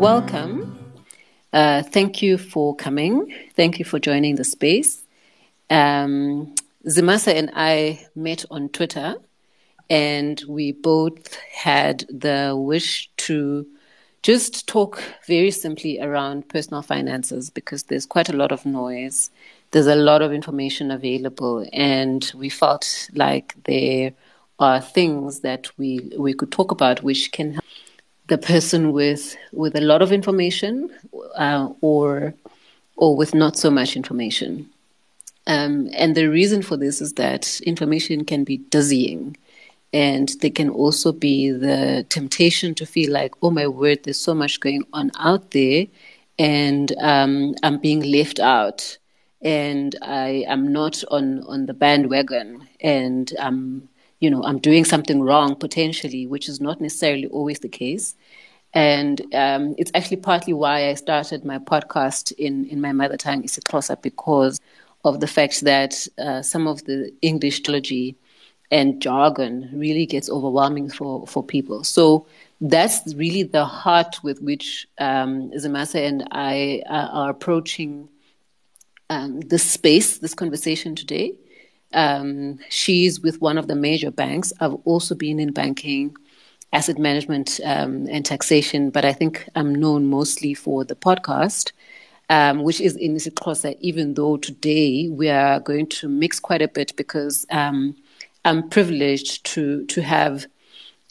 Welcome. Uh, thank you for coming. Thank you for joining the space. Um, Zimasa and I met on Twitter, and we both had the wish to just talk very simply around personal finances because there's quite a lot of noise. There's a lot of information available, and we felt like there are things that we we could talk about which can help the person with with a lot of information uh, or or with not so much information. Um, and the reason for this is that information can be dizzying. And there can also be the temptation to feel like, oh my word, there's so much going on out there, and um, I'm being left out, and I am not on, on the bandwagon, and I'm you know, I'm doing something wrong potentially, which is not necessarily always the case. And um, it's actually partly why I started my podcast in, in my mother tongue, isiXhosa, because of the fact that uh, some of the English trilogy and jargon really gets overwhelming for, for people. So that's really the heart with which um, Zimasa and I uh, are approaching um, this space, this conversation today. Um, she's with one of the major banks. I've also been in banking, asset management, um, and taxation, but I think I'm known mostly for the podcast, um, which is in isiXhosa, even though today we are going to mix quite a bit because um, I'm privileged to, to have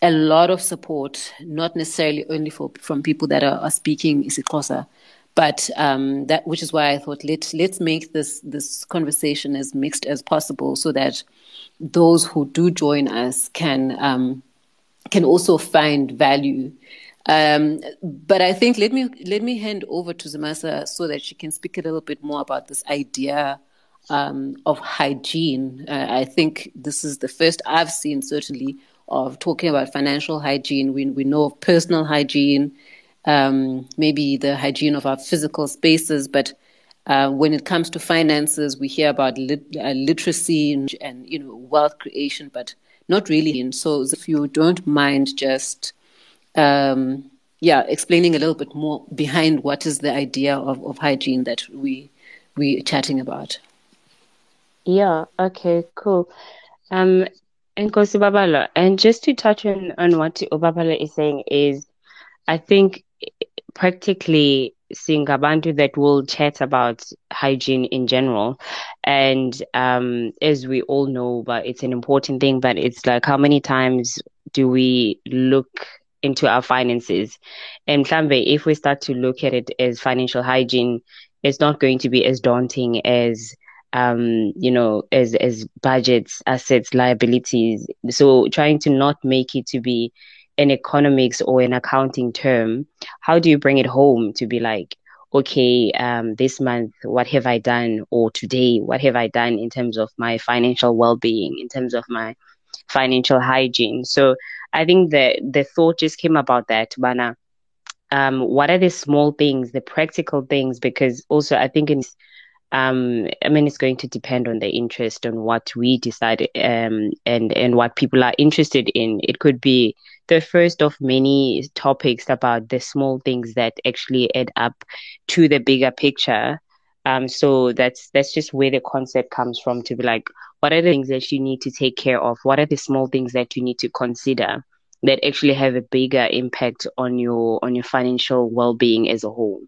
a lot of support, not necessarily only for, from people that are, are speaking isiXhosa, but um, that which is why I thought let let's make this this conversation as mixed as possible, so that those who do join us can um, can also find value. Um, but I think let me let me hand over to Zimasa so that she can speak a little bit more about this idea um, of hygiene. Uh, I think this is the first I've seen certainly of talking about financial hygiene. We we know of personal hygiene um, maybe the hygiene of our physical spaces, but uh, when it comes to finances, we hear about lit- uh, literacy and, and, you know wealth creation, but not really. So, if you don't mind, just um, yeah, explaining a little bit more behind what is the idea of, of hygiene that we we chatting about. Yeah. Okay. Cool. Um, and Babala, and just to touch on on what Obabala is saying is, I think practically seeing abantu that will chat about hygiene in general and um, as we all know but it's an important thing but it's like how many times do we look into our finances and Klambe, if we start to look at it as financial hygiene it's not going to be as daunting as um, you know, as as budgets, assets, liabilities. So trying to not make it to be an economics or an accounting term, how do you bring it home to be like, okay, um, this month, what have I done? Or today, what have I done in terms of my financial well being, in terms of my financial hygiene? So I think the, the thought just came about that, Bana. Um, what are the small things, the practical things? Because also, I think in um, I mean, it's going to depend on the interest on what we decide um, and and what people are interested in. It could be the first of many topics about the small things that actually add up to the bigger picture. Um, so that's that's just where the concept comes from to be like, what are the things that you need to take care of? What are the small things that you need to consider that actually have a bigger impact on your on your financial well being as a whole?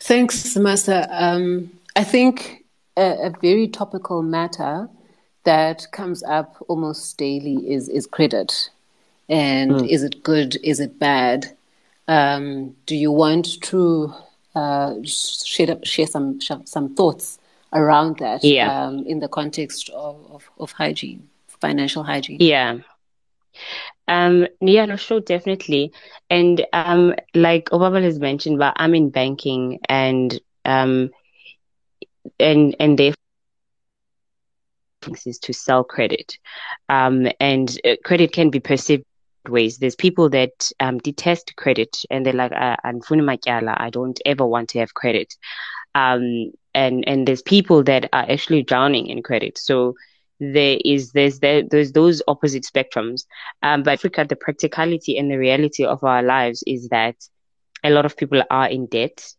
Thanks, Master. Um, I think a, a, very topical matter that comes up almost daily is is credit, and mm. is it good? Is it bad? Um, do you want to uh, share share some some thoughts around that? Yeah. Um, in the context of, of, of hygiene, financial hygiene. Yeah. Um, yeah, no, sure, definitely. And um, like Obama has mentioned, but I'm in banking and um, and and therefore is to sell credit. Um, and uh, credit can be perceived ways. There's people that um, detest credit and they're like, uh, I don't ever want to have credit. Um, and, and there's people that are actually drowning in credit. So there is there's there, there's those opposite spectrums. Um, but Africa, the practicality and the reality of our lives is that a lot of people are in debt,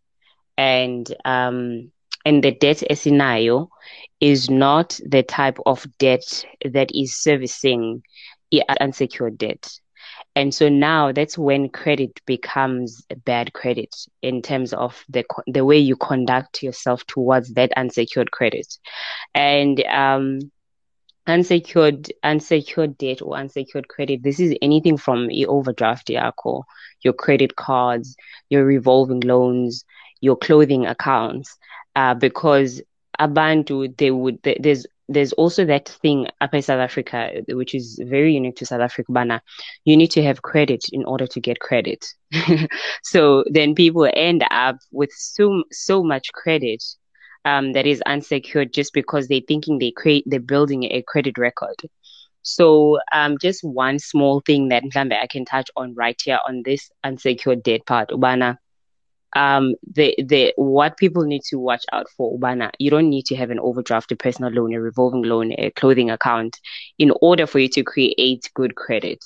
and um, and the debt esinayo is not the type of debt that is servicing unsecured debt. And so now that's when credit becomes bad credit in terms of the the way you conduct yourself towards that unsecured credit. And um, unsecured unsecured debt or unsecured credit this is anything from your overdraft yakho your credit cards your revolving loans your clothing accounts uh, because abantu they would there's there's also that thing up in South Africa, which is very unique to South Africa. Bana, you need to have credit in order to get credit. so then people end up with so so much credit um, that is unsecured just because they're thinking they create they're building a credit record. So um, just one small thing that I can touch on right here on this unsecured debt part, Ubana. Um, the the what people need to watch out for, Ubana. You don't need to have an overdraft, a personal loan, a revolving loan, a clothing account, in order for you to create good credit.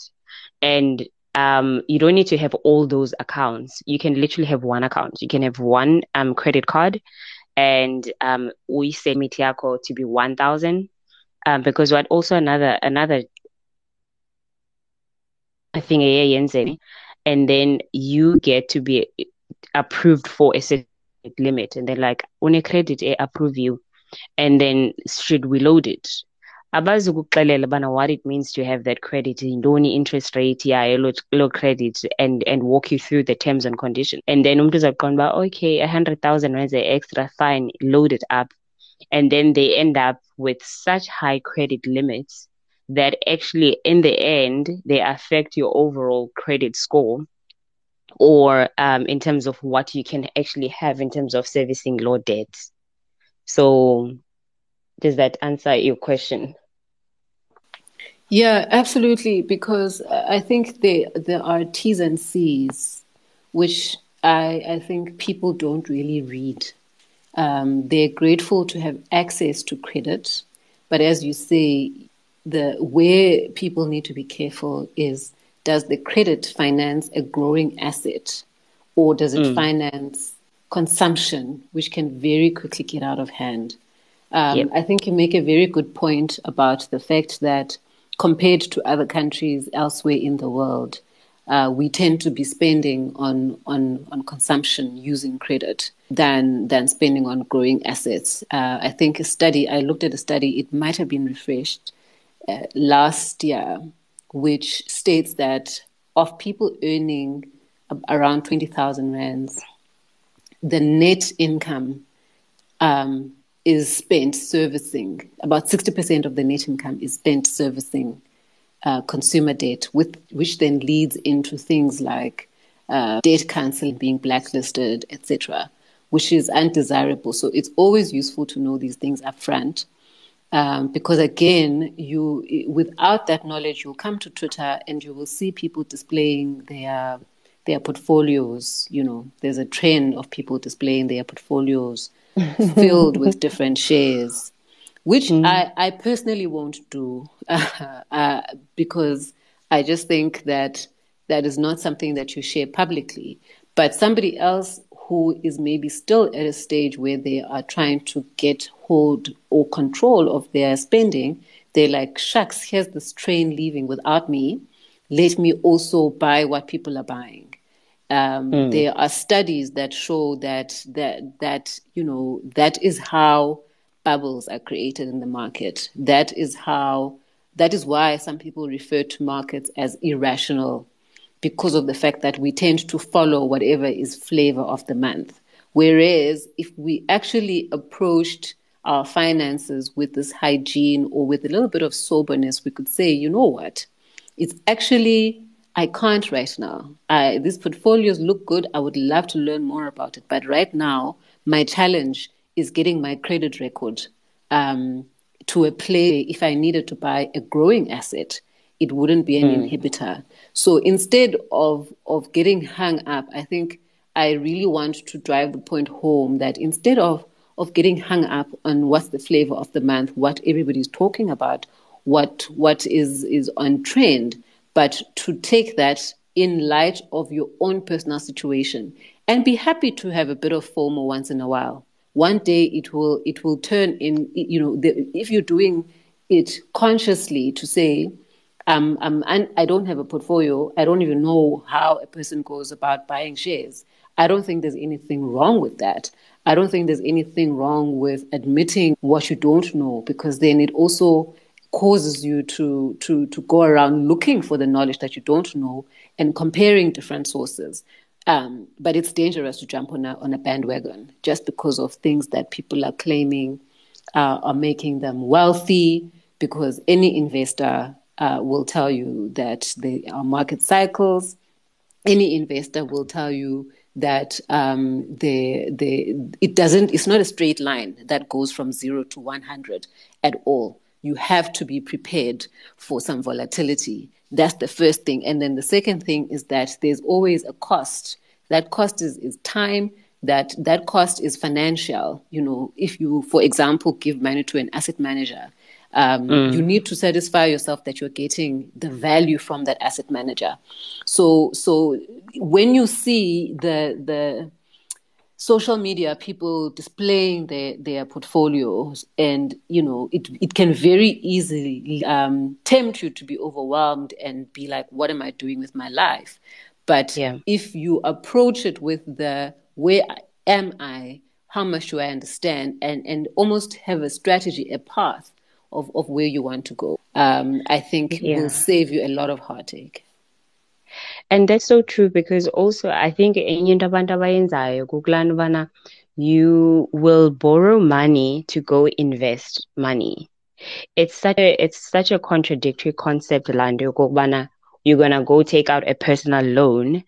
And um, you don't need to have all those accounts. You can literally have one account. You can have one um, credit card and um, we say Mitiako to be 1,000 um, because what also another another thing and then you get to be approved for a certain limit and they're like on a credit I approve you and then should we load it? What it means to have that credit yintoni interest rate yayo lo, lo credit and and walk you through the terms and conditions and then umntu uzaqonda uba okay a hundred thousand rands extra fine load it up. And then they end up with such high credit limits that actually in the end they affect your overall credit score or um, in terms of what you can actually have in terms of servicing low debts so does that answer your question yeah, absolutely. Because I think there there are T's and C's, which I I think people don't really read. Um, they're grateful to have access to credit, but as you say, the where people need to be careful is does the credit finance a growing asset, or does it mm. finance consumption, which can very quickly get out of hand? Um, yep. I think you make a very good point about the fact that compared to other countries elsewhere in the world, uh, we tend to be spending on, on, on consumption using credit than, than spending on growing assets. Uh, I think a study, I looked at a study, it might have been refreshed uh, last year, which states that of people earning around 20,000 rands, the net income um, is spent servicing, about 60% of the net income is spent servicing uh, consumer debt, with, which then leads into things like uh, debt counselling, being blacklisted, etc., which is undesirable. So it's always useful to know these things up front. Um, because again, you without that knowledge, you'll come to Twitter and you will see people displaying their their portfolios. You know, there's a trend of people displaying their portfolios filled with different shares, which mm. I, I personally won't do uh, uh, because I just think that that is not something that you share publicly. But somebody else who is maybe still at a stage where they are trying to get hold or control of their spending, they're like, shucks, here's this train leaving without me. Let me also buy what people are buying. Um, mm. There are studies that show that that that you know that is how bubbles are created in the market. That is how that is why some people refer to markets as irrational because of the fact that we tend to follow whatever is flavor of the month. Whereas if we actually approached our finances with this hygiene or with a little bit of soberness, we could say, you know what? It's actually I can't right now. I, these portfolios look good. I would love to learn more about it. But right now, my challenge is getting my credit record um, to a place if I needed to buy a growing asset, it wouldn't be an mm. inhibitor. So instead of, of getting hung up, I think I really want to drive the point home that instead of of getting hung up on what's the flavor of the month, what everybody's talking about, what what is is on trend, but to take that in light of your own personal situation and be happy to have a bit of FOMO once in a while. One day it will it will turn in. You know, the, if you're doing it consciously to say, um, um, and I don't have a portfolio. I don't even know how a person goes about buying shares. I don't think there's anything wrong with that. I don't think there's anything wrong with admitting what you don't know because then it also causes you to to to go around looking for the knowledge that you don't know and comparing different sources. Um, but it's dangerous to jump on a on a bandwagon just because of things that people are claiming uh, are making them wealthy. Because any investor uh, will tell you that there are market cycles. Any investor will tell you that um, the the it doesn't it's not a straight line that goes from zero to 100 at all. You have to be prepared for some volatility. That's the first thing. And then the second thing is that there's always a cost. That cost is, is time. That that cost is financial. You know if you for example give money to an asset manager um, mm. You need to satisfy yourself that you're getting the value from that asset manager. So, so when you see the the social media people displaying their their portfolios, and you know, it it can very easily um, tempt you to be overwhelmed and be like, "What am I doing with my life?" But yeah. if you approach it with the where am I, how much do I understand, and and almost have a strategy, a path of, of where you want to go, um, I think yeah. will save you a lot of heartache. And that's so true because also I think in Yunta Pantabayanza you will borrow money to go invest money. It's such a it's such a contradictory concept, Lando. You're gonna go take out a personal loan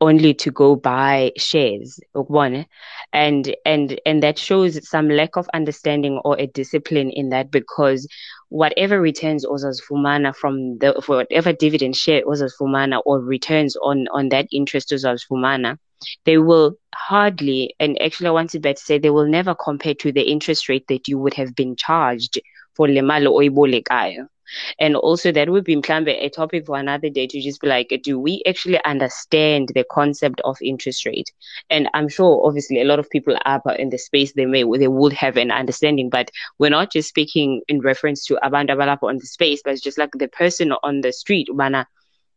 only to go buy shares one and and and that shows some lack of understanding or a discipline in that because whatever returns ozas fumana from the for whatever dividend share ozas fumana or returns on on that interest ozas fumana they will hardly and actually i wanted to say they will never compare to the interest rate that you would have been charged for lemalo oibolekayo and also that would be a topic for another day to just be like, do we actually understand the concept of interest rate? And I'm sure obviously a lot of people are in the space they may they would have an understanding, but we're not just speaking in reference to Abanda Balapa on the space, but it's just like the person on the street, Bana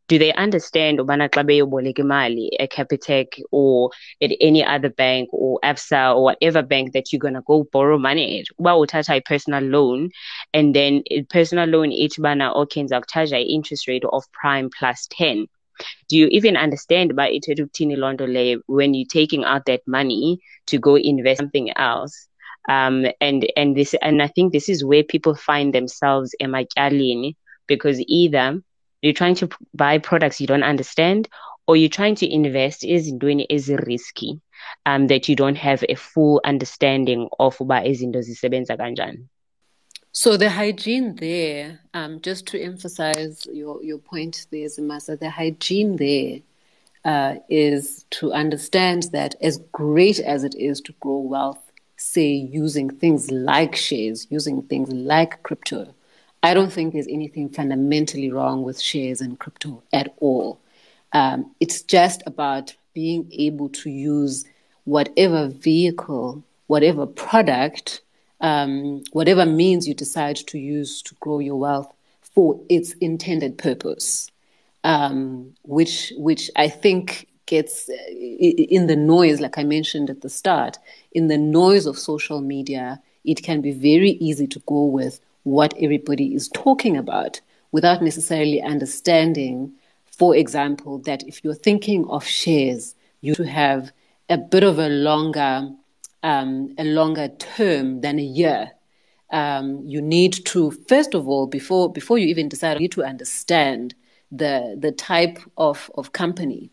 do they understand ubana xa imali at Capitec or at any other bank or ABSA or whatever bank that you're going to go borrow money at? Uba uthatha personal loan and then personal loan ithi bana okay ndiza interest rate of prime plus 10 do you even understand by ithetha ukuthini loo nto when you're taking out that money to go invest something else? Um, and and this and I think this is where people find themselves ematyaleni because either you're trying to buy products you don't understand or you're trying to invest is doing is risky um that you don't have a full understanding of uba izinto zisebenza so the hygiene there um, just to emphasize your, your point there Zimasa, the hygiene there uh, is to understand that as great as it is to grow wealth say using things like shares using things like crypto I don't think there's anything fundamentally wrong with shares and crypto at all. Um, it's just about being able to use whatever vehicle, whatever product, um, whatever means you decide to use to grow your wealth for its intended purpose, um, which which I think gets in the noise, like I mentioned at the start, in the noise of social media, it can be very easy to go with what everybody is talking about without necessarily understanding, for example, that if you're thinking of shares, you have a bit of a longer, um, a longer term than a year. Um, you need to, first of all, before before you even decide, you need to understand the the type of, of company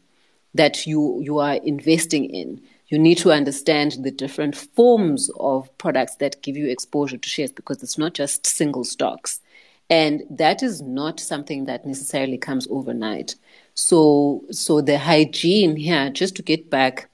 that you you are investing in you need to understand the different forms of products that give you exposure to shares because it's not just single stocks. And that is not something that necessarily comes overnight. So, so the hygiene here, just to get back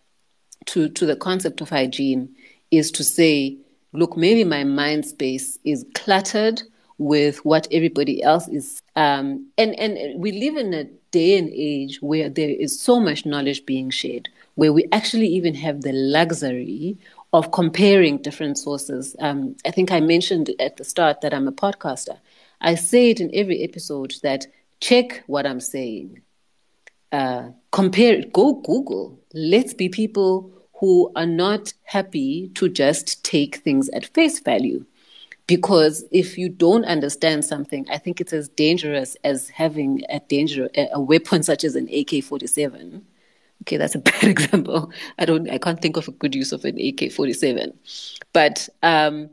to, to the concept of hygiene, is to say, look, maybe my mind space is cluttered with what everybody else is. Um, and, and we live in a day and age where there is so much knowledge being shared, where we actually even have the luxury of comparing different sources. Um, I think I mentioned at the start that I'm a podcaster. I say it in every episode that check what I'm saying. Uh, compare it, go Google. Let's be people who are not happy to just take things at face value. Because if you don't understand something, I think it's as dangerous as having a danger a weapon such as an AK forty seven. Okay, that's a bad example. I don't I can't think of a good use of an AK forty seven. But um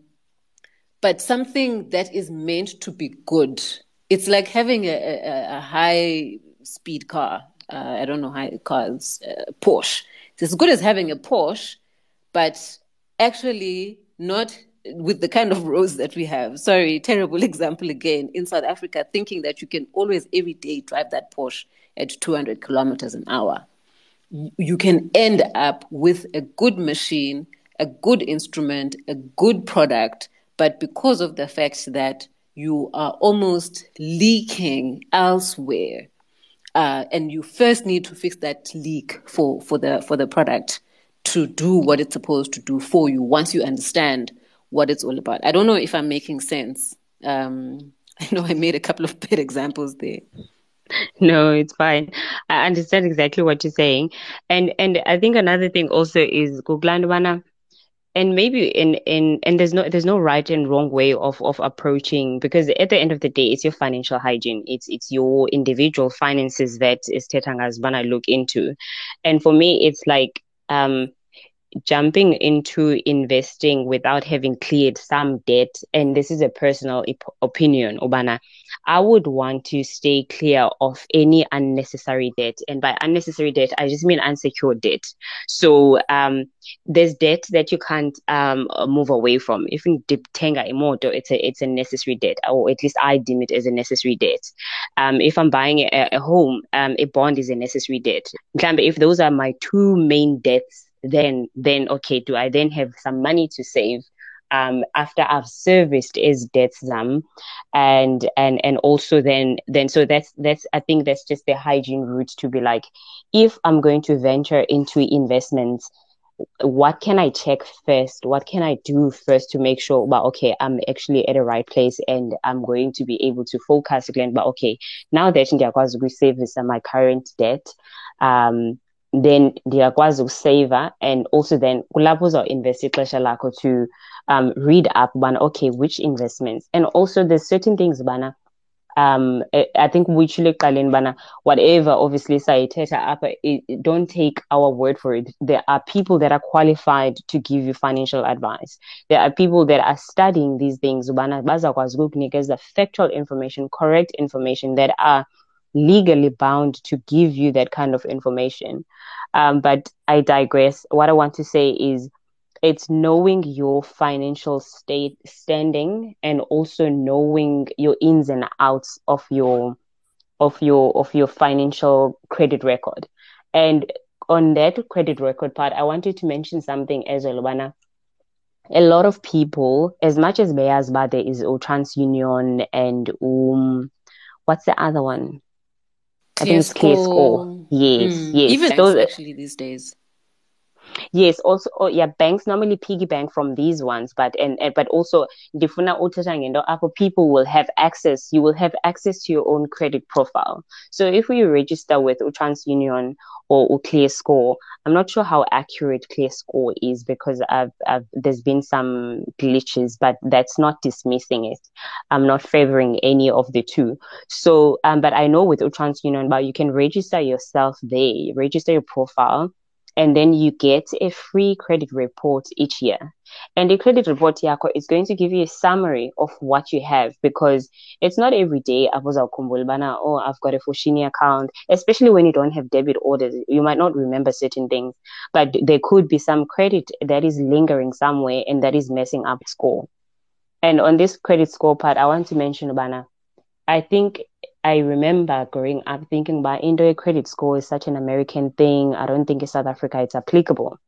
but something that is meant to be good. It's like having a, a, a high speed car. Uh, I don't know how cars, uh, Porsche. It's as good as having a Porsche, but actually not with the kind of roads that we have. Sorry, terrible example again. In South Africa, thinking that you can always every day drive that Porsche at 200 kilometers an hour. You can end up with a good machine, a good instrument, a good product, but because of the fact that you are almost leaking elsewhere, uh, and you first need to fix that leak for, for the for the product to do what it's supposed to do for you once you understand what it's all about. I don't know if I'm making sense. Um, I know I made a couple of bad examples there. No, it's fine. I understand exactly what you're saying, and and I think another thing also is Guglandwana, and maybe in in and there's no there's no right and wrong way of of approaching because at the end of the day, it's your financial hygiene. It's it's your individual finances that is Tetangas look into, and for me, it's like um jumping into investing without having cleared some debt, and this is a personal op- opinion, Obana, I would want to stay clear of any unnecessary debt. And by unnecessary debt, I just mean unsecured debt. So um, there's debt that you can't um, move away from. Even you tenga imoto, it's a it's a necessary debt, or at least I deem it as a necessary debt. Um, if I'm buying a, a home, um, a bond is a necessary debt. If those are my two main debts then then okay, do I then have some money to save? Um, after I've serviced as debts them, and and and also then then so that's that's I think that's just the hygiene route to be like, if I'm going to venture into investments, what can I check first? What can I do first to make sure, but okay, I'm actually at the right place and I'm going to be able to focus again. But okay, now that ndiyakwazi ukuyisevisa my current debt, um, then ndiyakwazi ukusaver and also then kulapho uzawuinvest ixesha lakho to um, read up bana okay which investments? And also there's certain things bana um I think which ekuqaleni bana whatever obviously sayithetha apha don't take our word for it. There are people that are qualified to give you financial advice. There are people that are studying these things ubana bazakwazi ukukunikeza factual information correct information that are legally bound to give you that kind of information. Um, but I digress. What I want to say is it's knowing your financial state standing and also knowing your ins and outs of your of your of your financial credit record. And on that credit record part, I wanted to mention something as well, Lubana. A lot of people, as much as Beas there is or TransUnion and um what's the other one? I think it's ClearScore. Yes, mm. yes. Even those actually these days. Yes, also oh, yeah, banks normally piggy bank from these ones, but and, and but also ndifuna uthetha Apple people will have access. You will have access to your own credit profile. So if we register with TransUnion or, ClearScore, I'm not sure how accurate ClearScore is because I've, I've there's been some glitches, but that's not dismissing it. I'm not favoring any of the two. So, um, but I know with TransUnion, but you can register yourself there, register your profile and then you get a free credit report each year. And the credit report yako is going to give you a summary of what you have because it's not every day abuza kumbulbana, oh, I've got a Foschini account, especially when you don't have debit orders. You might not remember certain things, but there could be some credit that is lingering somewhere and that is messing up score. And on this credit score part, I want to mention, Bana, I think I remember growing up thinking about Indo credit score is such an American thing. I don't think in South Africa it's applicable.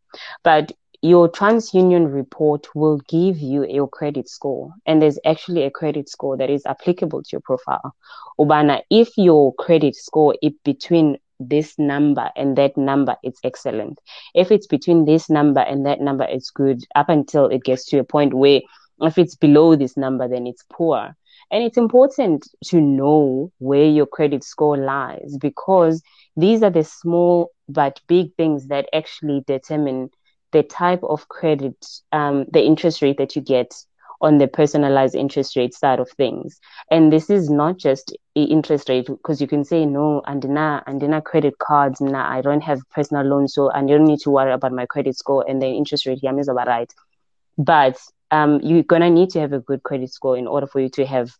But your TransUnion report will give you your credit score, and there's actually a credit score that is applicable to your profile. Ubana, if your credit score is between this number and that number, it's excellent. If it's between this number and that number, it's good up until it gets to a point where if it's below this number, then it's poor. And it's important to know where your credit score lies because these are the small but big things that actually determine the type of credit, um, the interest rate that you get on the personalized interest rate side of things. And this is not just interest rate because you can say no, and now and credit cards, nah, I don't have personal loans, so I don't need to worry about my credit score and the interest rate here is about right. But um, you're gonna need to have a good credit score in order for you to have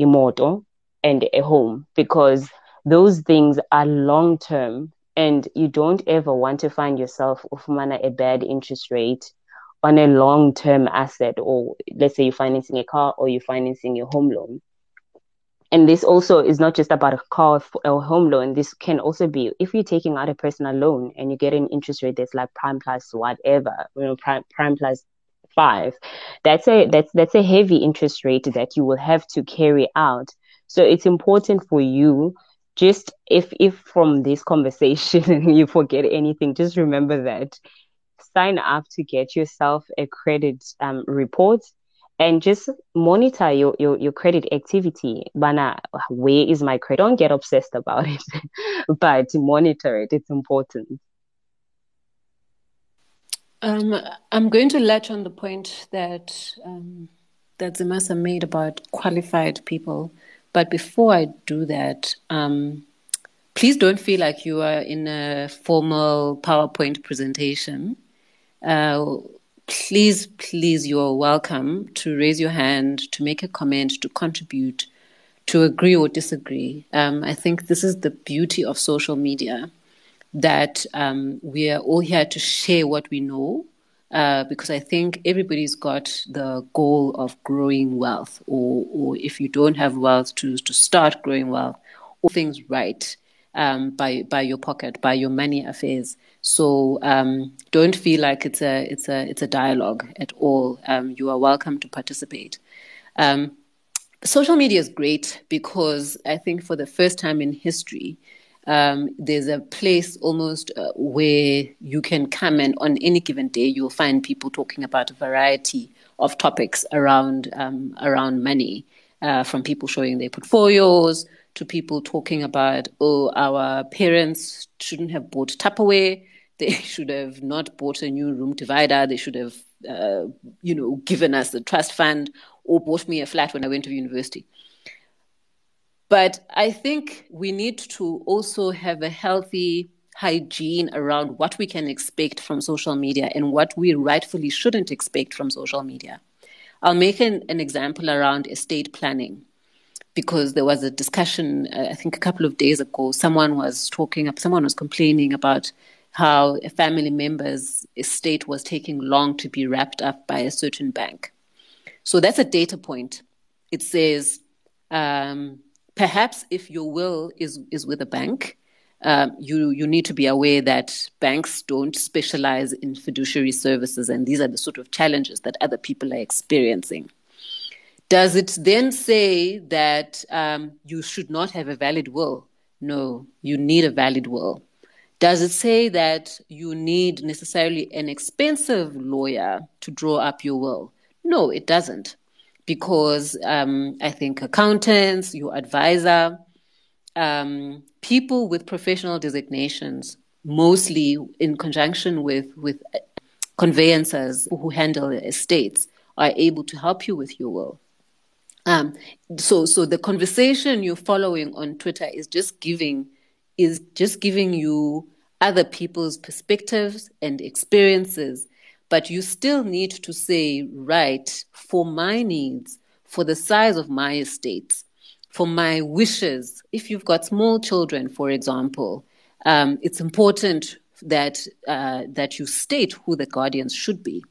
a motor and a home because those things are long term and you don't ever want to find yourself ufumana a bad interest rate on a long term asset or let's say you're financing a car or you're financing your home loan. And this also is not just about a car or home loan. This can also be if you're taking out a personal loan and you get an interest rate that's like prime plus whatever you know prime, prime plus five that's a that's that's a heavy interest rate that you will have to carry out so it's important for you just if if from this conversation you forget anything just remember that sign up to get yourself a credit um, report and just monitor your, your, your credit activity. Bana, where is my credit? Don't get obsessed about it, but monitor it. It's important. Um, I'm going to latch on the point that um, that Zimasa made about qualified people. But before I do that, um, please don't feel like you are in a formal PowerPoint presentation. Uh, please, please, you are welcome to raise your hand, to make a comment, to contribute, to agree or disagree. Um, I think this is the beauty of social media that um, we are all here to share what we know uh, because I think everybody's got the goal of growing wealth, or, or if you don't have wealth, to, to start growing wealth, all things right um, by, by your pocket, by your money affairs. So um, don't feel like it's a, it's, a, it's a dialogue at all. Um, you are welcome to participate. Um, social media is great because I think for the first time in history, um, there's a place almost uh, where you can come and on any given day you'll find people talking about a variety of topics around um, around money, uh, from people showing their portfolios to people talking about oh our parents shouldn't have bought Tupperware, they should have not bought a new room divider, they should have uh, you know given us a trust fund or bought me a flat when I went to university. But I think we need to also have a healthy hygiene around what we can expect from social media and what we rightfully shouldn't expect from social media. I'll make an, an example around estate planning because there was a discussion, uh, I think a couple of days ago, someone was talking, up someone was complaining about how a family member's estate was taking long to be wrapped up by a certain bank. So that's a data point. It says um, perhaps if your will is, is with a bank, um, you, you need to be aware that banks don't specialize in fiduciary services, and these are the sort of challenges that other people are experiencing. Does it then say that um, you should not have a valid will? No, you need a valid will. Does it say that you need necessarily an expensive lawyer to draw up your will? No, it doesn't because um, I think accountants, your advisor, um, people with professional designations, mostly in conjunction with, with conveyancers who handle estates, are able to help you with your will. Um, so, so the conversation you're following on Twitter is just giving is just giving you other people's perspectives and experiences but you still need to say, right, for my needs, for the size of my estate, for my wishes. If you've got small children, for example, um, it's important that uh, that you state who the guardians should be.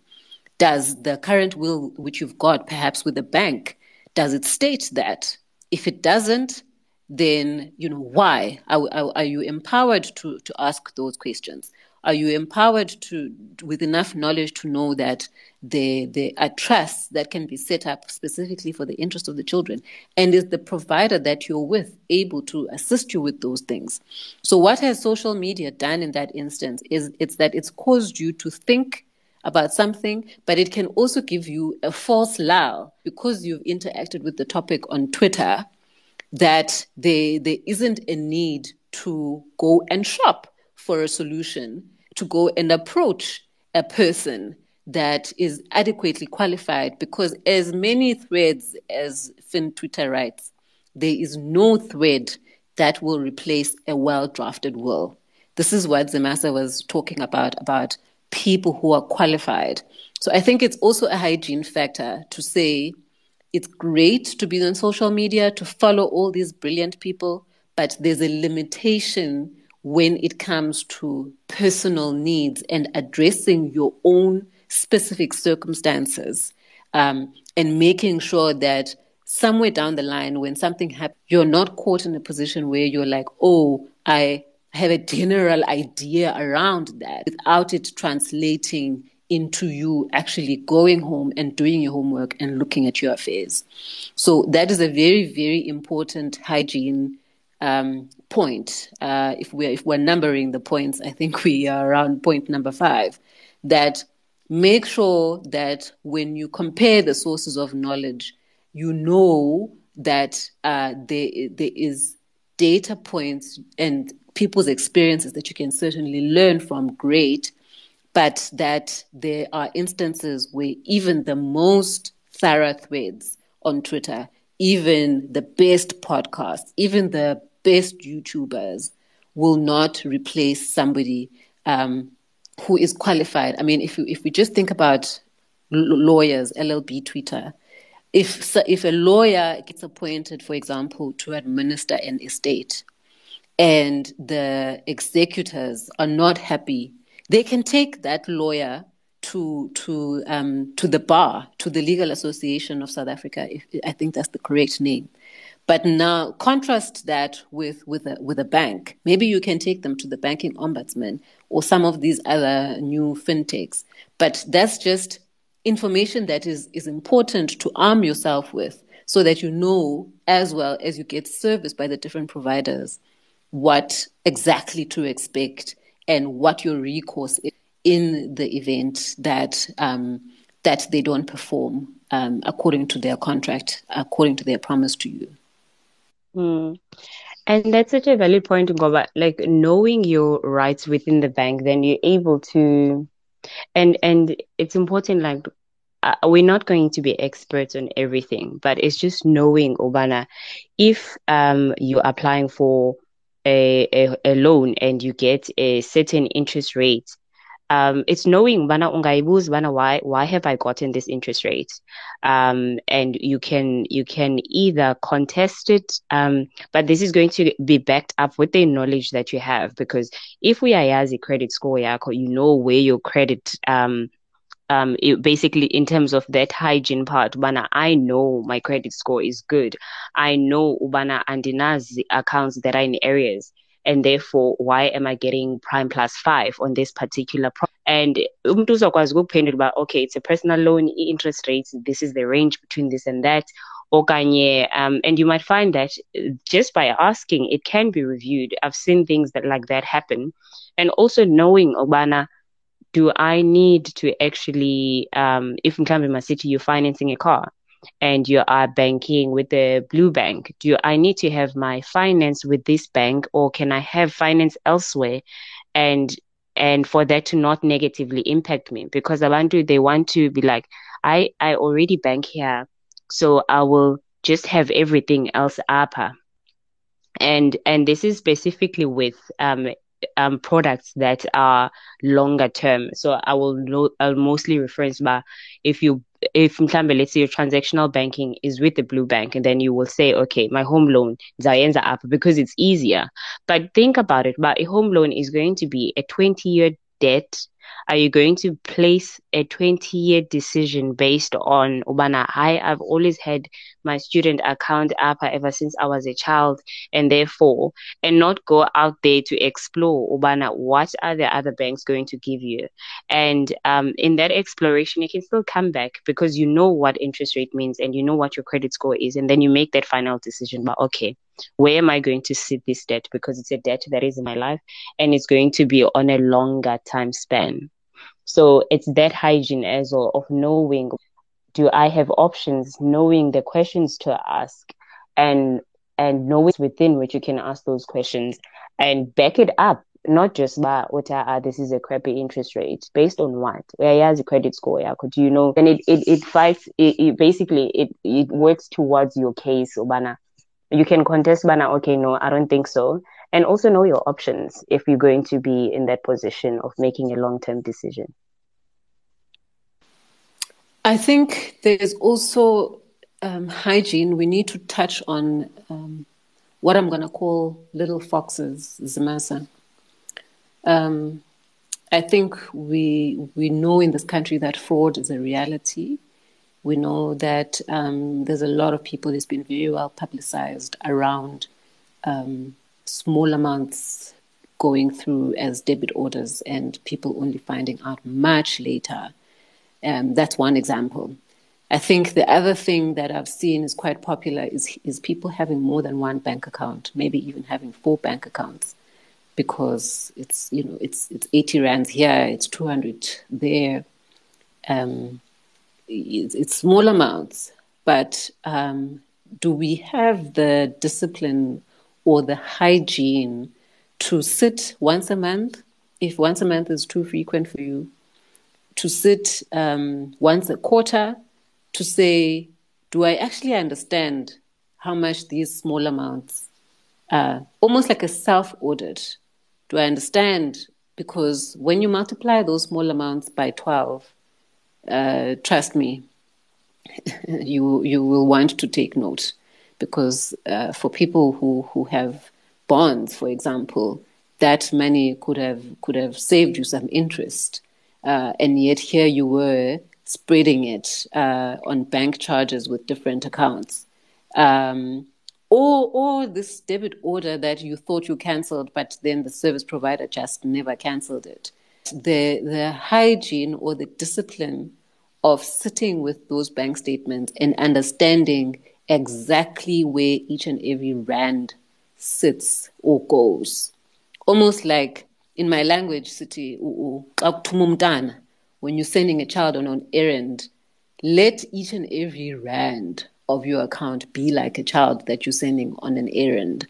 Does the current will, which you've got, perhaps with the bank, does it state that? If it doesn't, then you know why are, are, are you empowered to to ask those questions? Are you empowered to, with enough knowledge to know that there, there are trusts that can be set up specifically for the interest of the children? And is the provider that you're with able to assist you with those things? So, what has social media done in that instance is it's that it's caused you to think about something, but it can also give you a false lull because you've interacted with the topic on Twitter that there, there isn't a need to go and shop for a solution to go and approach a person that is adequately qualified because as many threads as Fin Twitter writes, there is no thread that will replace a well drafted will. This is what Zimasa was talking about, about people who are qualified. So I think it's also a hygiene factor to say it's great to be on social media, to follow all these brilliant people, but there's a limitation when it comes to personal needs and addressing your own specific circumstances um, and making sure that somewhere down the line when something happens, you're not caught in a position where you're like, oh, I have a general idea around that without it translating into you actually going home and doing your homework and looking at your affairs. So that is a very, very important hygiene um, point, uh, if we're if we're numbering the points, I think we are around point number five. That make sure that when you compare the sources of knowledge, you know that uh, there there is data points and people's experiences that you can certainly learn from. Great, but that there are instances where even the most thorough threads on Twitter even the best podcasts, even the best YouTubers will not replace somebody um, who is qualified. I mean, if if we just think about lawyers, LLB Twitter, if if a lawyer gets appointed, for example, to administer an estate, and the executors are not happy, they can take that lawyer to to um, to the bar, to the Legal Association of South Africa. If, I think that's the correct name. But now contrast that with with a with a bank. Maybe you can take them to the banking ombudsman or some of these other new fintechs. But that's just information that is is important to arm yourself with so that you know as well as you get service by the different providers what exactly to expect and what your recourse is in the event that um, that they don't perform um, according to their contract, according to their promise to you. Mm. And that's such a valid point to go back. Like knowing your rights within the bank, then you're able to, and and it's important. Like uh, we're not going to be experts on everything, but it's just knowing, Obana, if um you're applying for a, a, a loan and you get a certain interest rate um, it's knowing bana ungaibuza bana why why have I gotten this interest rate, um, and you can you can either contest it, um, but this is going to be backed up with the knowledge that you have because if we are as a credit score yako, you know where your credit um um it, basically in terms of that hygiene part bana i know my credit score is good. I know ubana andinazi accounts that are in areas and therefore why am i getting prime plus five on this particular pro- and umuntu uzokwazi uba okay it's a personal loan interest rates this is the range between this and that. Okanye um, and you might find that just by asking it can be reviewed. I've seen things that like that happen. And also knowing obana do i need to actually um, if in Kambima City you're financing a car and you are banking with the blue bank. Do i need to have my finance with this bank or can i have finance elsewhere? And and for that to not negatively impact me because abantu they want to be like i i already bank here so i will just have everything else upper and and this is specifically with um um, products that are longer term. So I will know, I'll mostly reference by if you if mhlambe let's say your transactional banking is with the blue bank and then you will say okay my home loan zayenza up because it's easier but think about it but a home loan is going to be a 20 year debt Are you going to place a 20 year decision based on Ubana? I, I've always had my student account up ever since I was a child, and therefore, and not go out there to explore Ubana, what are the other banks going to give you? And um, in that exploration, you can still come back because you know what interest rate means and you know what your credit score is, and then you make that final decision. But okay, where am I going to sit this debt? Because it's a debt that is in my life and it's going to be on a longer time span. So it's that hygiene as well of knowing do I have options, knowing the questions to ask and and knowing within which you can ask those questions and back it up not just by what uh, this is a crappy interest rate based on what? Where has a credit score yeah could you know? And it it, it fights it, it basically it it works towards your case obana you can contest banner okay no i don't think so. And also know your options if you're going to be in that position of making a long-term decision i think there's also um, hygiene we need to touch on um, what i'm going to call little foxes zimasa um, i think we we know in this country that fraud is a reality we know that um, there's a lot of people that's been very well publicized around um, small amounts going through as debit orders and people only finding out much later. Um, that's one example. I think the other thing that I've seen is quite popular is, is people having more than one bank account, maybe even having four bank accounts, because it's you know it's it's 80 rands here, it's 200 there. Um, it's, it's small amounts, but um, do we have the discipline or the hygiene to sit once a month, if once a month is too frequent for you, to sit um, once a quarter to say, do I actually understand how much these small amounts, uh, almost like a self audit, do I understand? Because when you multiply those small amounts by 12, uh, trust me, you you will want to take note. Because uh, for people who who have bonds, for example, that money could have could have saved you some interest, uh, and yet here you were spreading it uh, on bank charges with different accounts. Um, or, or this debit order that you thought you cancelled, but then the service provider just never cancelled it the the hygiene or the discipline of sitting with those bank statements and understanding exactly where each and every rand sits or goes. Almost like in my language, city, when you're sending a child on an errand, let each and every rand of your account be like a child that you're sending on an errand.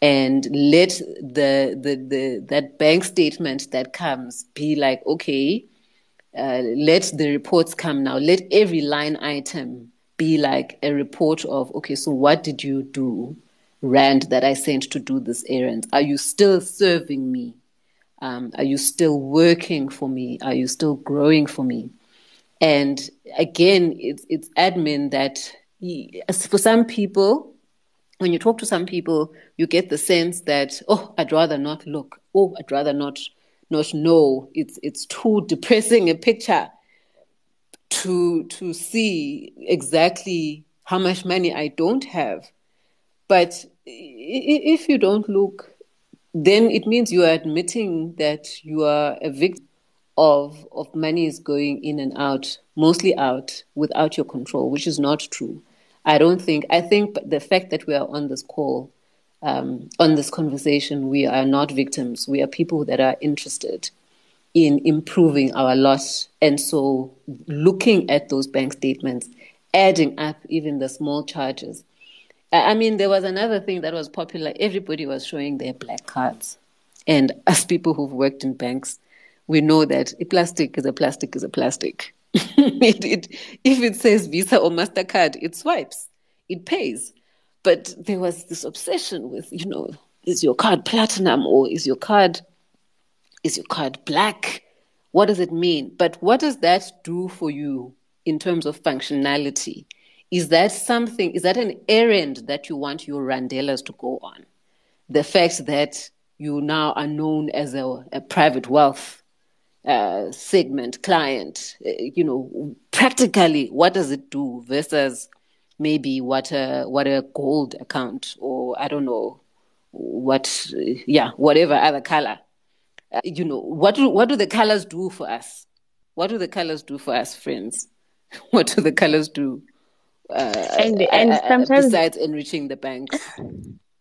And let the, the, the that bank statement that comes be like okay uh, let the reports come now. Let every line item be like a report of okay so what did you do rand that i sent to do this errand? Are you still serving me um, are you still working for me are you still growing for me and again it's it's admin that for some people when you talk to some people, you get the sense that, oh, I'd rather not look. Oh, I'd rather not not know. It's it's too depressing a picture to to see exactly how much money I don't have. But if you don't look, then it means you are admitting that you are a victim of of money is going in and out, mostly out, without your control, which is not true. I don't think, I think the fact that we are on this call, um, on this conversation, we are not victims. We are people that are interested in improving our loss. And so looking at those bank statements, adding up even the small charges. I mean, there was another thing that was popular. Everybody was showing their black cards. And as people who've worked in banks, we know that a plastic is a plastic is a plastic. it, it, if it says Visa or MasterCard, it swipes, it pays. But there was this obsession with, you know, is your card platinum or is your card is your card black? What does it mean? But what does that do for you in terms of functionality? Is that something, is that an errand that you want your Randelas to go on? The fact that you now are known as a, a private wealth uh, segment, client, uh, you know, practically what does it do versus maybe what a what a gold account or I don't know what yeah whatever other color. Uh, you know what do what do the colors do for us? What do the colors do for us, friends? what do the colors do? Uh, and and sometimes besides enriching the banks.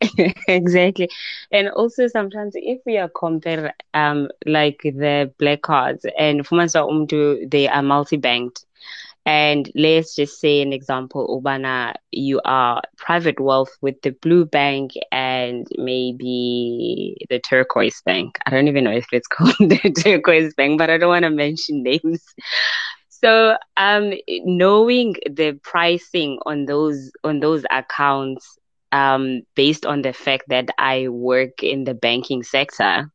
exactly. And also sometimes if we are compare um like the black cards and fumanisa umdu they are multi-banked. And let's just say an example ubana you are private wealth with the blue bank and maybe the turquoise bank. I don't even know if it's called the turquoise bank but i don't want to mention names so um knowing the pricing on those on those accounts um, based on the fact that I work in the banking sector,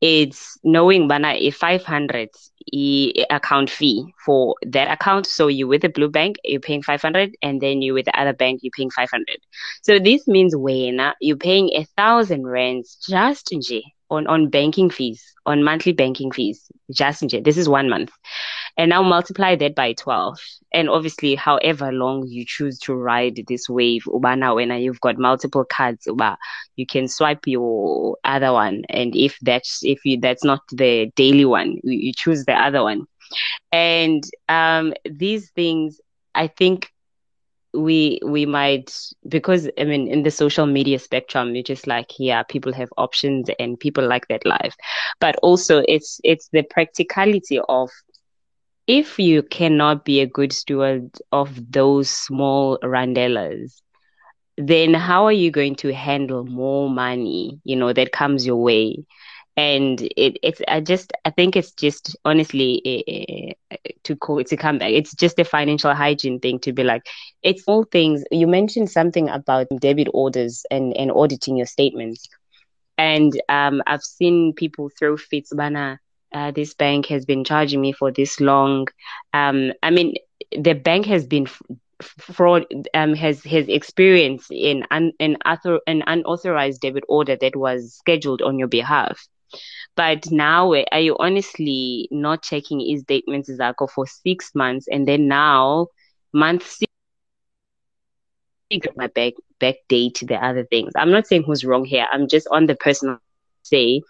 it's knowing bana a 500 account fee for that account. So you with the blue bank, you're paying 500 and then you with the other bank, you're paying 500. So this means when you're paying a thousand rands just on, on banking fees, on monthly banking fees, just this is one month and now multiply that by 12 and obviously however long you choose to ride this wave ubana when you've got multiple cards uba you can swipe your other one. And if that's if you that's not the daily one you, you choose the other one. And um these things i think we we might because I mean in the social media spectrum you're just like yeah people have options and people like that life. But also it's it's the practicality of if you cannot be a good steward of those small randellas, then how are you going to handle more money, you know, that comes your way? And it, it's, I just, I think it's just honestly uh, to call to come back. It's just a financial hygiene thing to be like, it's all things. You mentioned something about debit orders and, and auditing your statements. And um, I've seen people throw fits, bana, uh, this bank has been charging me for this long. Um, I mean, the bank has been fraud um, has has experienced an an, author, an unauthorized debit order that was scheduled on your behalf. But now, are you honestly not checking his statements Zako for six months, and then now, month six, my back back date the other things. I'm not saying who's wrong here. I'm just on the personal say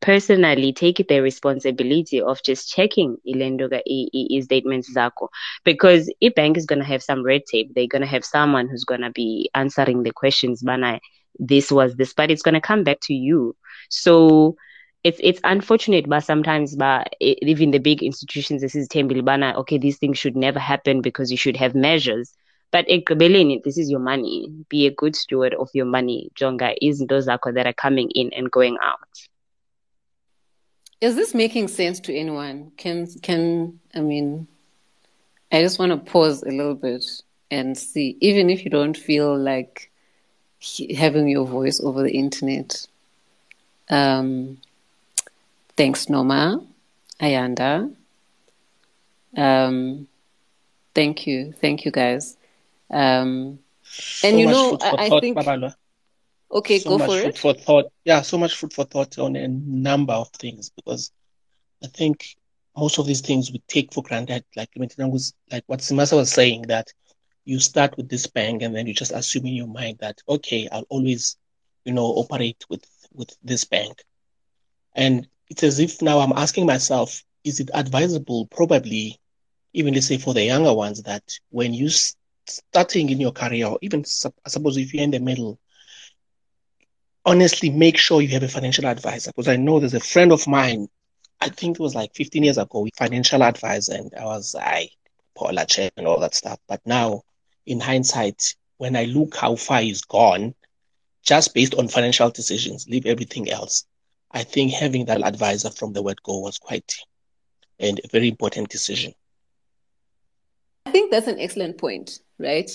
personally take the responsibility of just checking ilendoga e-statements zako because if bank is going to have some red tape. They're going to have someone who's going to be answering the questions bana this was this but it's going to come back to you. So it's it's unfortunate but sometimes but even the big institutions this is tembilibana okay these things should never happen because you should have measures. But ekugqibeleni this is your money. Be a good steward of your money. Jonga izinto zakho that are coming in and going out is this making sense to anyone? Can can I mean? I just want to pause a little bit and see, even if you don't feel like having your voice over the internet. Um, thanks, Noma, Ayanda. Um, thank you, thank you, guys. Um, so and you know, I, I think. Okay, so go much for food it. for thought. Yeah, so much food for thought on a number of things because I think most of these things we take for granted. Like was like what Zimasa was saying that you start with this bank and then you just assume in your mind that okay, I'll always, you know, operate with with this bank. And it's as if now I'm asking myself, is it advisable, probably, even let's say for the younger ones, that when you starting in your career, or even I suppose if you're in the middle, honestly make sure you have a financial advisor because I know there's a friend of mine, I think it was like 15 years ago, financial advisor, and I was I Paula check and all that stuff. But now, in hindsight, when I look how far he's gone, just based on financial decisions, leave everything else. I think having that advisor from the word go was quite and a very important decision. I think that's an excellent point, right?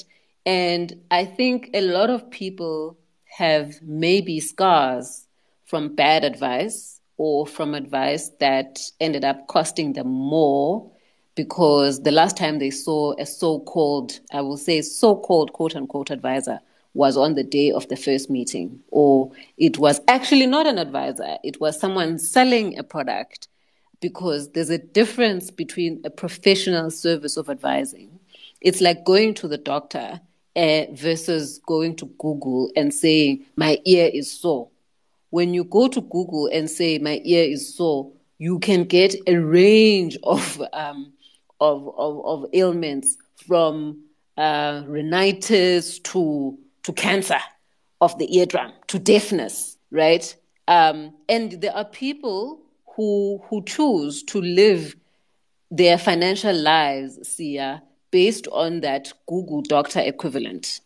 And I think a lot of people have maybe scars from bad advice or from advice that ended up costing them more because the last time they saw a so-called, I will say so-called quote unquote advisor was on the day of the first meeting, or it was actually not an advisor. It was someone selling a product, because there's a difference between a professional service of advising. It's like going to the doctor uh, versus going to Google and saying, My ear is sore. When you go to Google and say, My ear is sore, you can get a range of, um, of, of, of ailments from uh, rhinitis to, to cancer of the eardrum to deafness, right? Um, and there are people who who choose to live their financial lives, Sia, based on that Google doctor equivalent,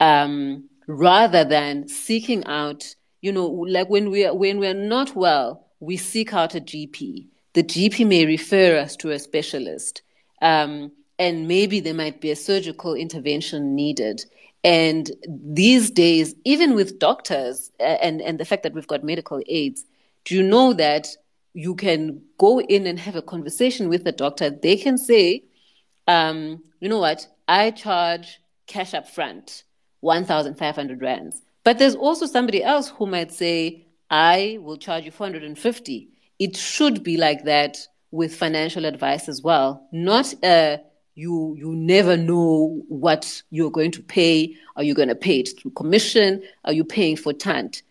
um, rather than seeking out, you know, like when we are when we're not well, we seek out a GP. The GP may refer us to a specialist, um, and maybe there might be a surgical intervention needed. And these days, even with doctors and, and the fact that we've got medical aids, do you know that you can go in and have a conversation with the doctor. They can say, um, you know what, I charge cash up front, 1,500 rands. But there's also somebody else who might say, I will charge you 450. It should be like that with financial advice as well. Not uh, you you never know what you're going to pay. Are you going to pay it through commission? Are you paying for tant?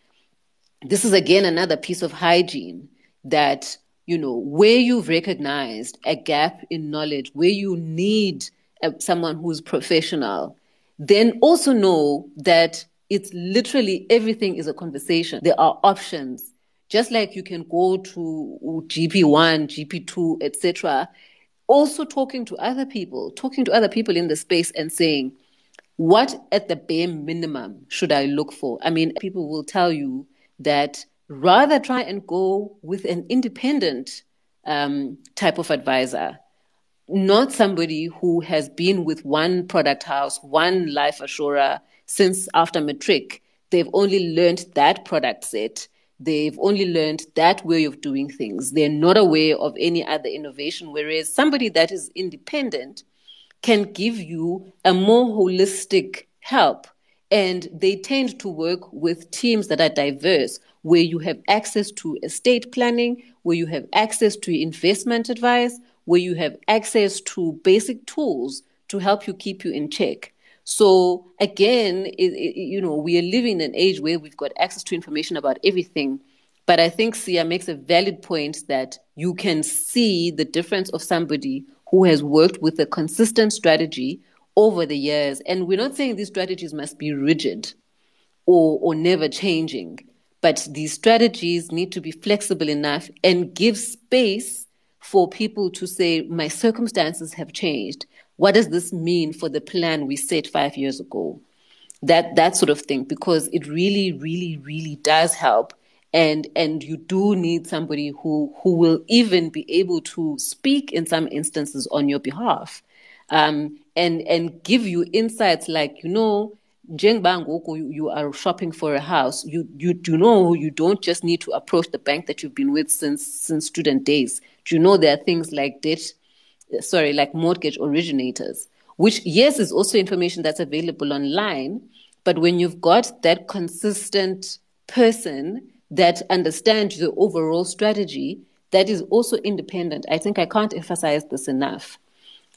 This is again another piece of hygiene that you know where you've recognized a gap in knowledge where you need a, someone who's professional then also know that it's literally everything is a conversation. There are options. Just like you can go to gp1 gp2 etc also talking to other people talking to other people in the space and saying what at the bare minimum should i look for? I mean people will tell you that rather try and go with an independent um, type of advisor, not somebody who has been with one product house, one life assurer since after matric. They've only learned that product set. They've only learned that way of doing things. They're not aware of any other innovation. Whereas somebody that is independent can give you a more holistic help. And they tend to work with teams that are diverse where you have access to estate planning, where you have access to investment advice, where you have access to basic tools to help you keep you in check. So again, it, it, you know, we are living in an age where we've got access to information about everything. But I think Sia makes a valid point that you can see the difference of somebody who has worked with a consistent strategy over the years. And we're not saying these strategies must be rigid or, or never changing. But these strategies need to be flexible enough and give space for people to say, my circumstances have changed. What does this mean for the plan we set five years ago? That that sort of thing, because it really, really, really does help. And and you do need somebody who who will even be able to speak in some instances on your behalf. Um, and and give you insights like, you know, njengoba you are shopping for a house. You you do know you don't just need to approach the bank that you've been with since since student days. Do you know there are things like debt sorry like mortgage originators which yes is also information that's available online. But when you've got that consistent person that understands the overall strategy that is also independent. I think i can't emphasize this enough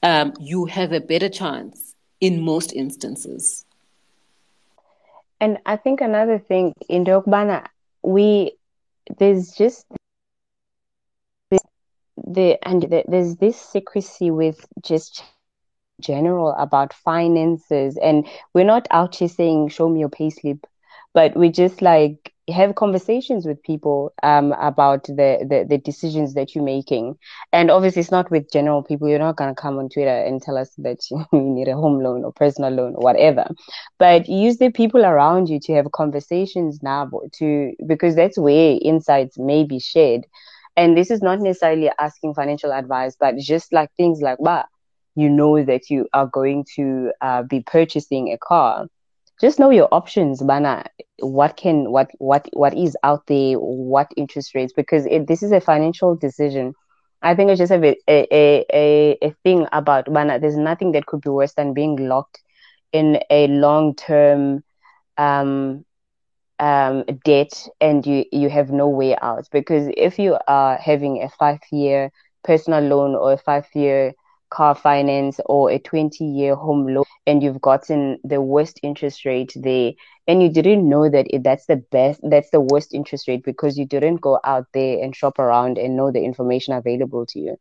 um, you have a better chance in most instances. And I think another thing in Dogbana, we there's just this, the and the, there's this secrecy with just general about finances, and we're not out here saying show me your payslip, but we just like have conversations with people um, about the, the, the decisions that you're making. And obviously, it's not with general people. You're not going to come on Twitter and tell us that you need a home loan or personal loan or whatever. But use the people around you to have conversations now to because that's where insights may be shared. And this is not necessarily asking financial advice, but just like things like, bah, you know that you are going to uh, be purchasing a car just know your options bana. What can what what what is out there? What interest rates? Because it, this is a financial decision. I think it's just a a, a, a thing about bana. There's nothing that could be worse than being locked in a long term um um, debt and you, you have no way out. Because if you are having a five year personal loan or a five year car finance or a 20 year home loan and you've gotten the worst interest rate there and you didn't know that it, that's the best that's the worst interest rate because you didn't go out there and shop around and know the information available to you.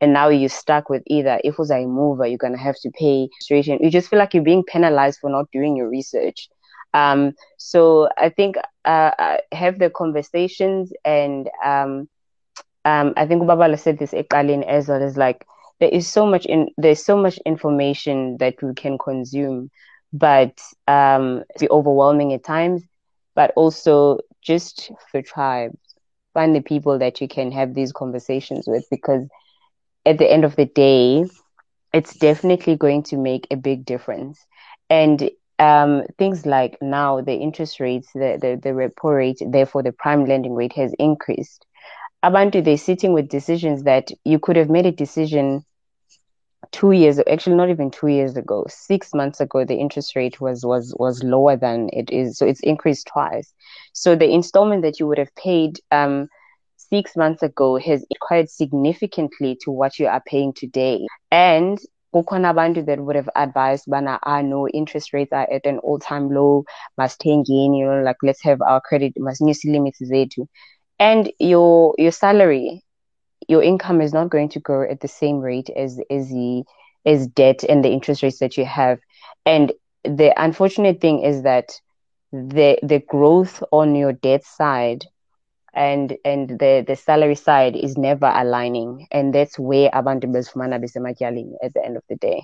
And now you're stuck with either if was a mover you're going to have to pay straight you just feel like you're being penalized for not doing your research. Um, so i think uh, uh have the conversations and um, um, i think Babalo said this ekalin as well as like there is so much in there's so much information that we can consume but um overwhelming at times but also just for tribes. Find the people that you can have these conversations with because at the end of the day it's definitely going to make a big difference. And um, things like now the interest rates the, the, the repo rate therefore the prime lending rate has increased. Abantu they're sitting with decisions that you could have made a decision two years actually not even two years ago six months ago the interest rate was was was lower than it is. So it's increased twice. So the installment that you would have paid um six months ago has quite significantly to what you are paying today. And kukhona that would have advised bana ah no interest rates are at an all-time low. Must gain you know like let's have our credit must new limits zethu. And your your salary your income is not going to grow at the same rate as as the as debt and the interest rates that you have. And the unfortunate thing is that the the growth on your debt side and and the the salary side is never aligning and that's where abantu bezifumana besematyaleni at the end of the day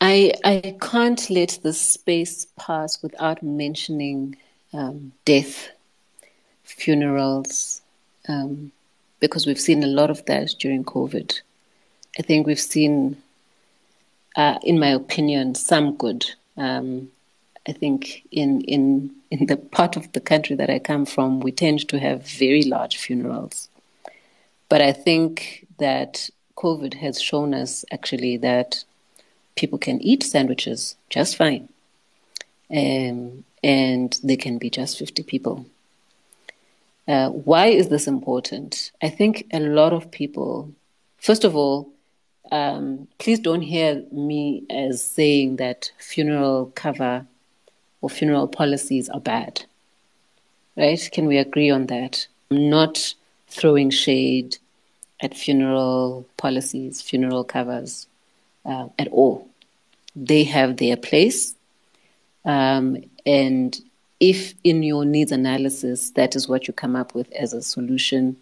I I can't let this space pass without mentioning um, death, funerals, um, because we've seen a lot of that during COVID. I think we've seen, uh, in my opinion, some good. Um, I think in in in the part of the country that I come from, we tend to have very large funerals. But I think that COVID has shown us actually that people can eat sandwiches just fine, um, and they can be just fifty people. Uh, why is this important? I think a lot of people, first of all, um, please don't hear me as saying that funeral cover or funeral policies are bad. Right? Can we agree on that? I'm not throwing shade at funeral policies, funeral covers uh, at all. They have their place. Um, and if in your needs analysis that is what you come up with as a solution.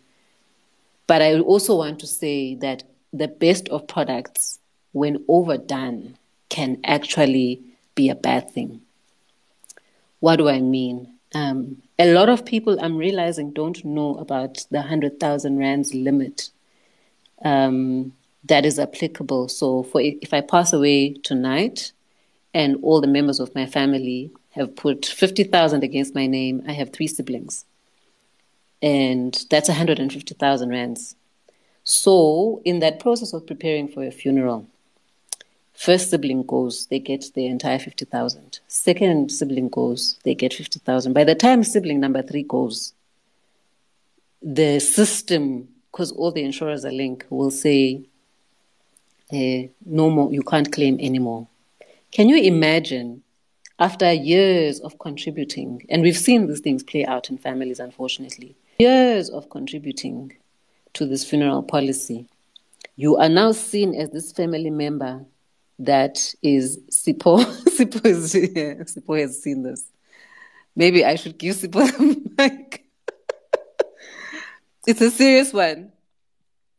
But I also want to say that the best of products, when overdone, can actually be a bad thing. What do I mean? Um, a lot of people I'm realizing don't know about the 100,000 rands limit um, that is applicable. So, for if I pass away tonight and all the members of my family have put 50,000 against my name. I have three siblings. And that's 150,000 rands. So, in that process of preparing for a funeral, first sibling goes, they get the entire 50,000. Second sibling goes, they get 50,000. By the time sibling number three goes, the system, because all the insurers are linked, will say, uh, no more, you can't claim anymore. Can you imagine after years of contributing, and we've seen these things play out in families, unfortunately, years of contributing to this funeral policy, you are now seen as this family member that is Sipo. Sipo, is, yeah, Sipo has seen this. Maybe I should give Sipo the mic. it's a serious one.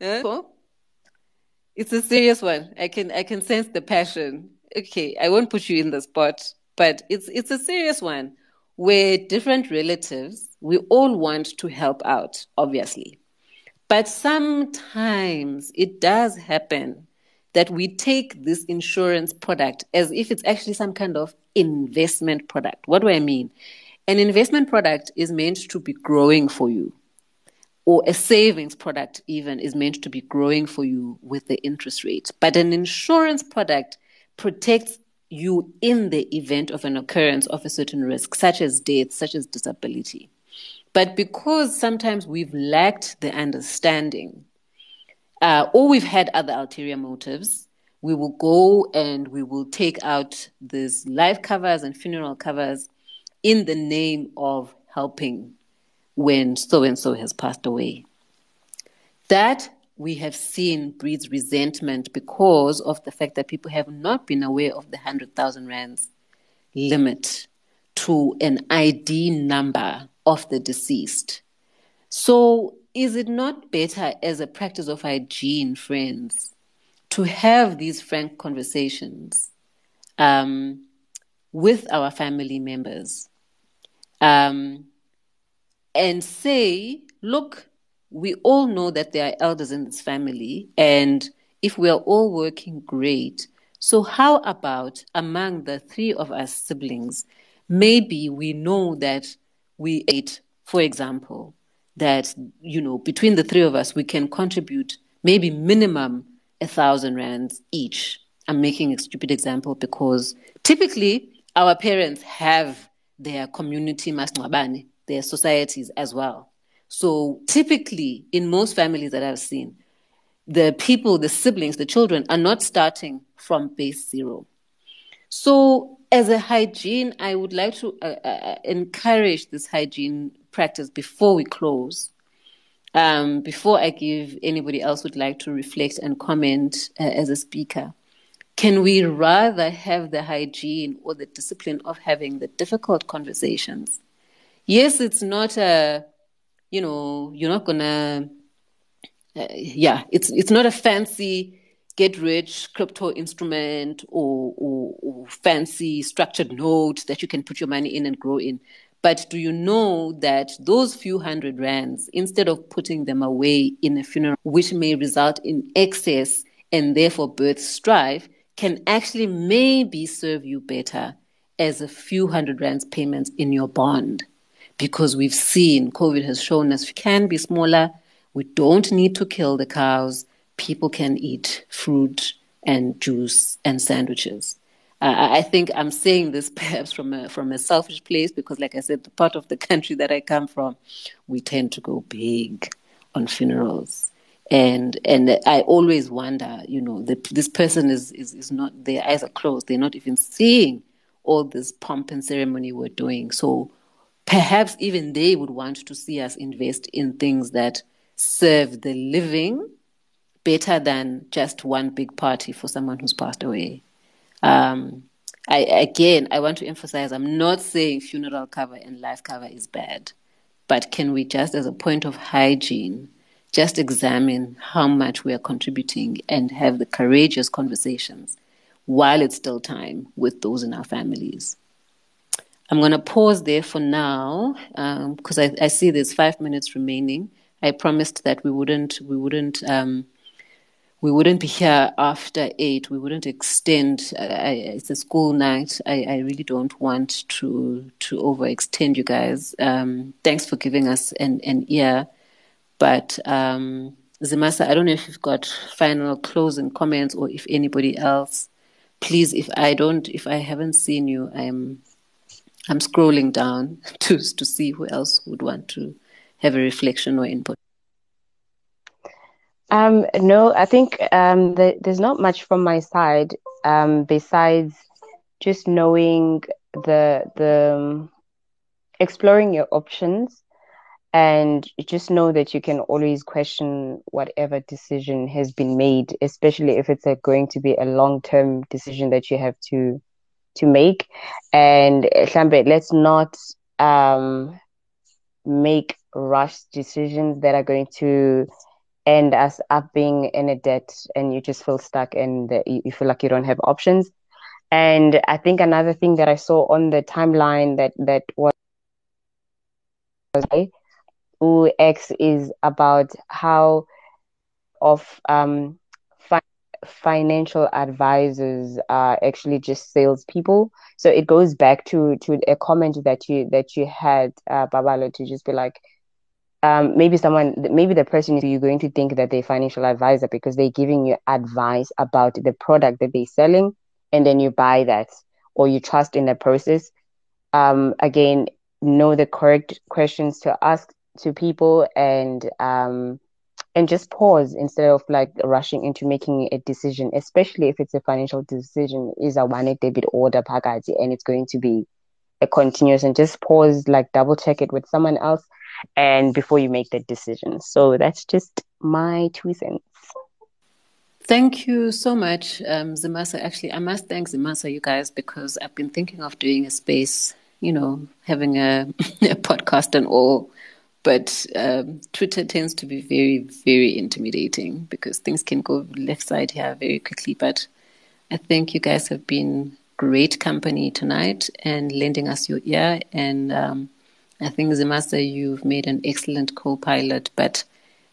Huh? It's a serious one. I can I can sense the passion. Okay, I won't put you in the spot but it's it's a serious one. Where different relatives. We all want to help out obviously. But sometimes it does happen that we take this insurance product as if it's actually some kind of investment product. What do i mean? An investment product is meant to be growing for you or a savings product even is meant to be growing for you with the interest rate. But an insurance product protects you in the event of an occurrence of a certain risk, such as death, such as disability. But because sometimes we've lacked the understanding, uh, or we've had other ulterior motives, we will go and we will take out these life covers and funeral covers in the name of helping when so and so has passed away. That we have seen breeds resentment because of the fact that people have not been aware of the 100,000 rands limit to an ID number of the deceased. So, is it not better as a practice of hygiene, friends, to have these frank conversations um, with our family members um, and say, look, we all know that there are elders in this family, and if we are all working great, so how about among the three of us siblings, maybe we know that we ate, for example, that you know between the three of us we can contribute maybe minimum a thousand rands each. I'm making a stupid example because typically our parents have their community masngcwabane, their societies as well. So typically, in most families that I've seen, the people, the siblings, the children are not starting from base zero. So, as a hygiene, I would like to uh, uh, encourage this hygiene practice before we close. Um, before I give anybody else would like to reflect and comment uh, as a speaker, can we rather have the hygiene or the discipline of having the difficult conversations? Yes, it's not a you know, you're not gonna, uh, yeah, it's it's not a fancy get rich crypto instrument or, or, or fancy structured note that you can put your money in and grow in. But do you know that those few hundred rands, instead of putting them away in a funeral, which may result in excess and therefore birth strife, can actually maybe serve you better as a few hundred rands payments in your bond? Because we've seen COVID has shown us we can be smaller. We don't need to kill the cows. People can eat fruit and juice and sandwiches. Uh, I think I'm saying this perhaps from a from a selfish place because, like I said, the part of the country that I come from, we tend to go big on funerals, and and I always wonder, you know, the, this person is, is is not their eyes are closed; they're not even seeing all this pomp and ceremony we're doing. So perhaps even they would want to see us invest in things that serve the living better than just one big party for someone who's passed away. Um, I, again, I want to emphasize I'm not saying funeral cover and life cover is bad, but can we just, as a point of hygiene, just examine how much we are contributing and have the courageous conversations while it's still time with those in our families? I'm going to pause there for now because um, I, I, see there's five minutes remaining. I promised that we wouldn't we wouldn't um, we wouldn't be here after eight. We wouldn't extend. I, it's a school night. I, I, really don't want to to overextend you guys. Um, thanks for giving us an, an ear, but um, Zimasa, I don't know if you've got final closing comments or if anybody else. Please, if I don't, if I haven't seen you, I'm I'm scrolling down to to see who else would want to have a reflection or input. Um, no, I think um, the, there's not much from my side um, besides just knowing the the um, exploring your options and just know that you can always question whatever decision has been made, especially if it's a, going to be a long term decision that you have to to make. And Shambe, let's not um, make rush decisions that are going to end us up being in a debt and you just feel stuck and you feel like you don't have options. And i think another thing that i saw on the timeline that that was UX is about how of um financial advisors are actually just salespeople. So it goes back to to a comment that you that you had, uh, Babalo, to just be like, um, maybe someone, maybe the person you're going to think that they're financial advisor because they're giving you advice about the product that they're selling and then you buy that or you trust in the process. Um, again, know the correct questions to ask to people and um, and just pause instead of like rushing into making a decision, especially if it's a financial decision, is a one debit order package and it's going to be a continuous and just pause, like double check it with someone else and before you make the decision. So that's just my two cents. Thank you so much, um, Zimasa. Actually, I must thank Zimasa, you guys, because I've been thinking of doing a space, you know, having a, a podcast and all. But um, Twitter tends to be very, very intimidating because things can go left side here very quickly. But I think you guys have been great company tonight and lending us your ear. And um, I think, Zimasa, you've made an excellent co pilot. But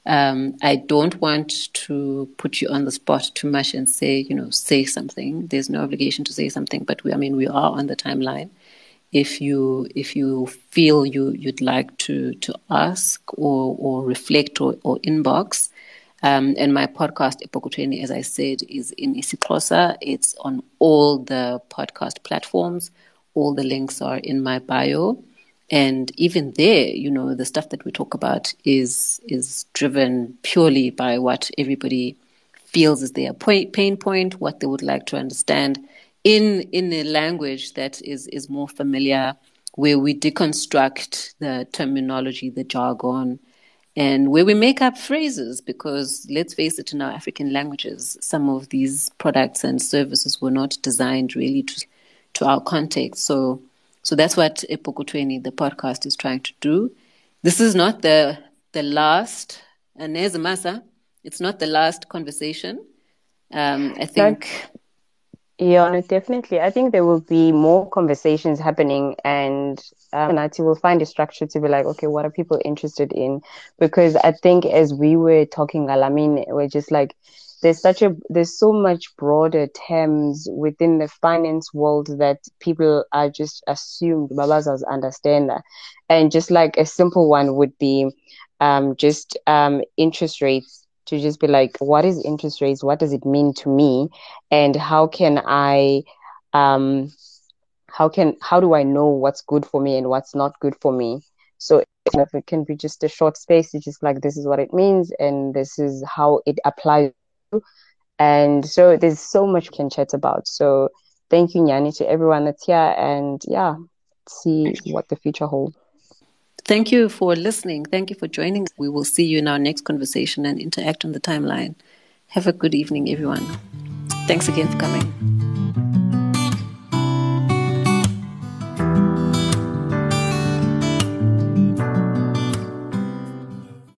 um, I don't want to put you on the spot too much and say, you know, say something. There's no obligation to say something, but we, I mean, we are on the timeline. If you if you feel you you'd like to to ask or or reflect or, or inbox, um, and my podcast Epokutweni, as I said, is in isiXhosa. It's on all the podcast platforms. All the links are in my bio. And even there, you know, the stuff that we talk about is is driven purely by what everybody feels is their pain point, what they would like to understand in in a language that is is more familiar, where we deconstruct the terminology, the jargon, and where we make up phrases. Because let's face it, in our African languages, some of these products and services were not designed really to to our context. So so that's what Epokutweni, the podcast, is trying to do. This is not the the last, and there's Masa. It's not the last conversation. Um, I think. Yeah, no, definitely. I think there will be more conversations happening, and um, will find a structure to be like, okay, what are people interested in? Because I think as we were talking, Alamin, we're just like, there's such a there's so much broader terms within the finance world that people are just assumed babazas understand that and just like a simple one would be um, just um, interest rates to just be like what is interest rates what does it mean to me and how can i um, how can how do i know what's good for me and what's not good for me so if it can be just a short space it's just like this is what it means and this is how it applies and so there's so much we can chat about. So thank you, Nyani, to everyone that's here. And yeah, see what the future holds. Thank you for listening. Thank you for joining. We will see you in our next conversation and interact on the timeline. Have a good evening, everyone. Thanks again for coming.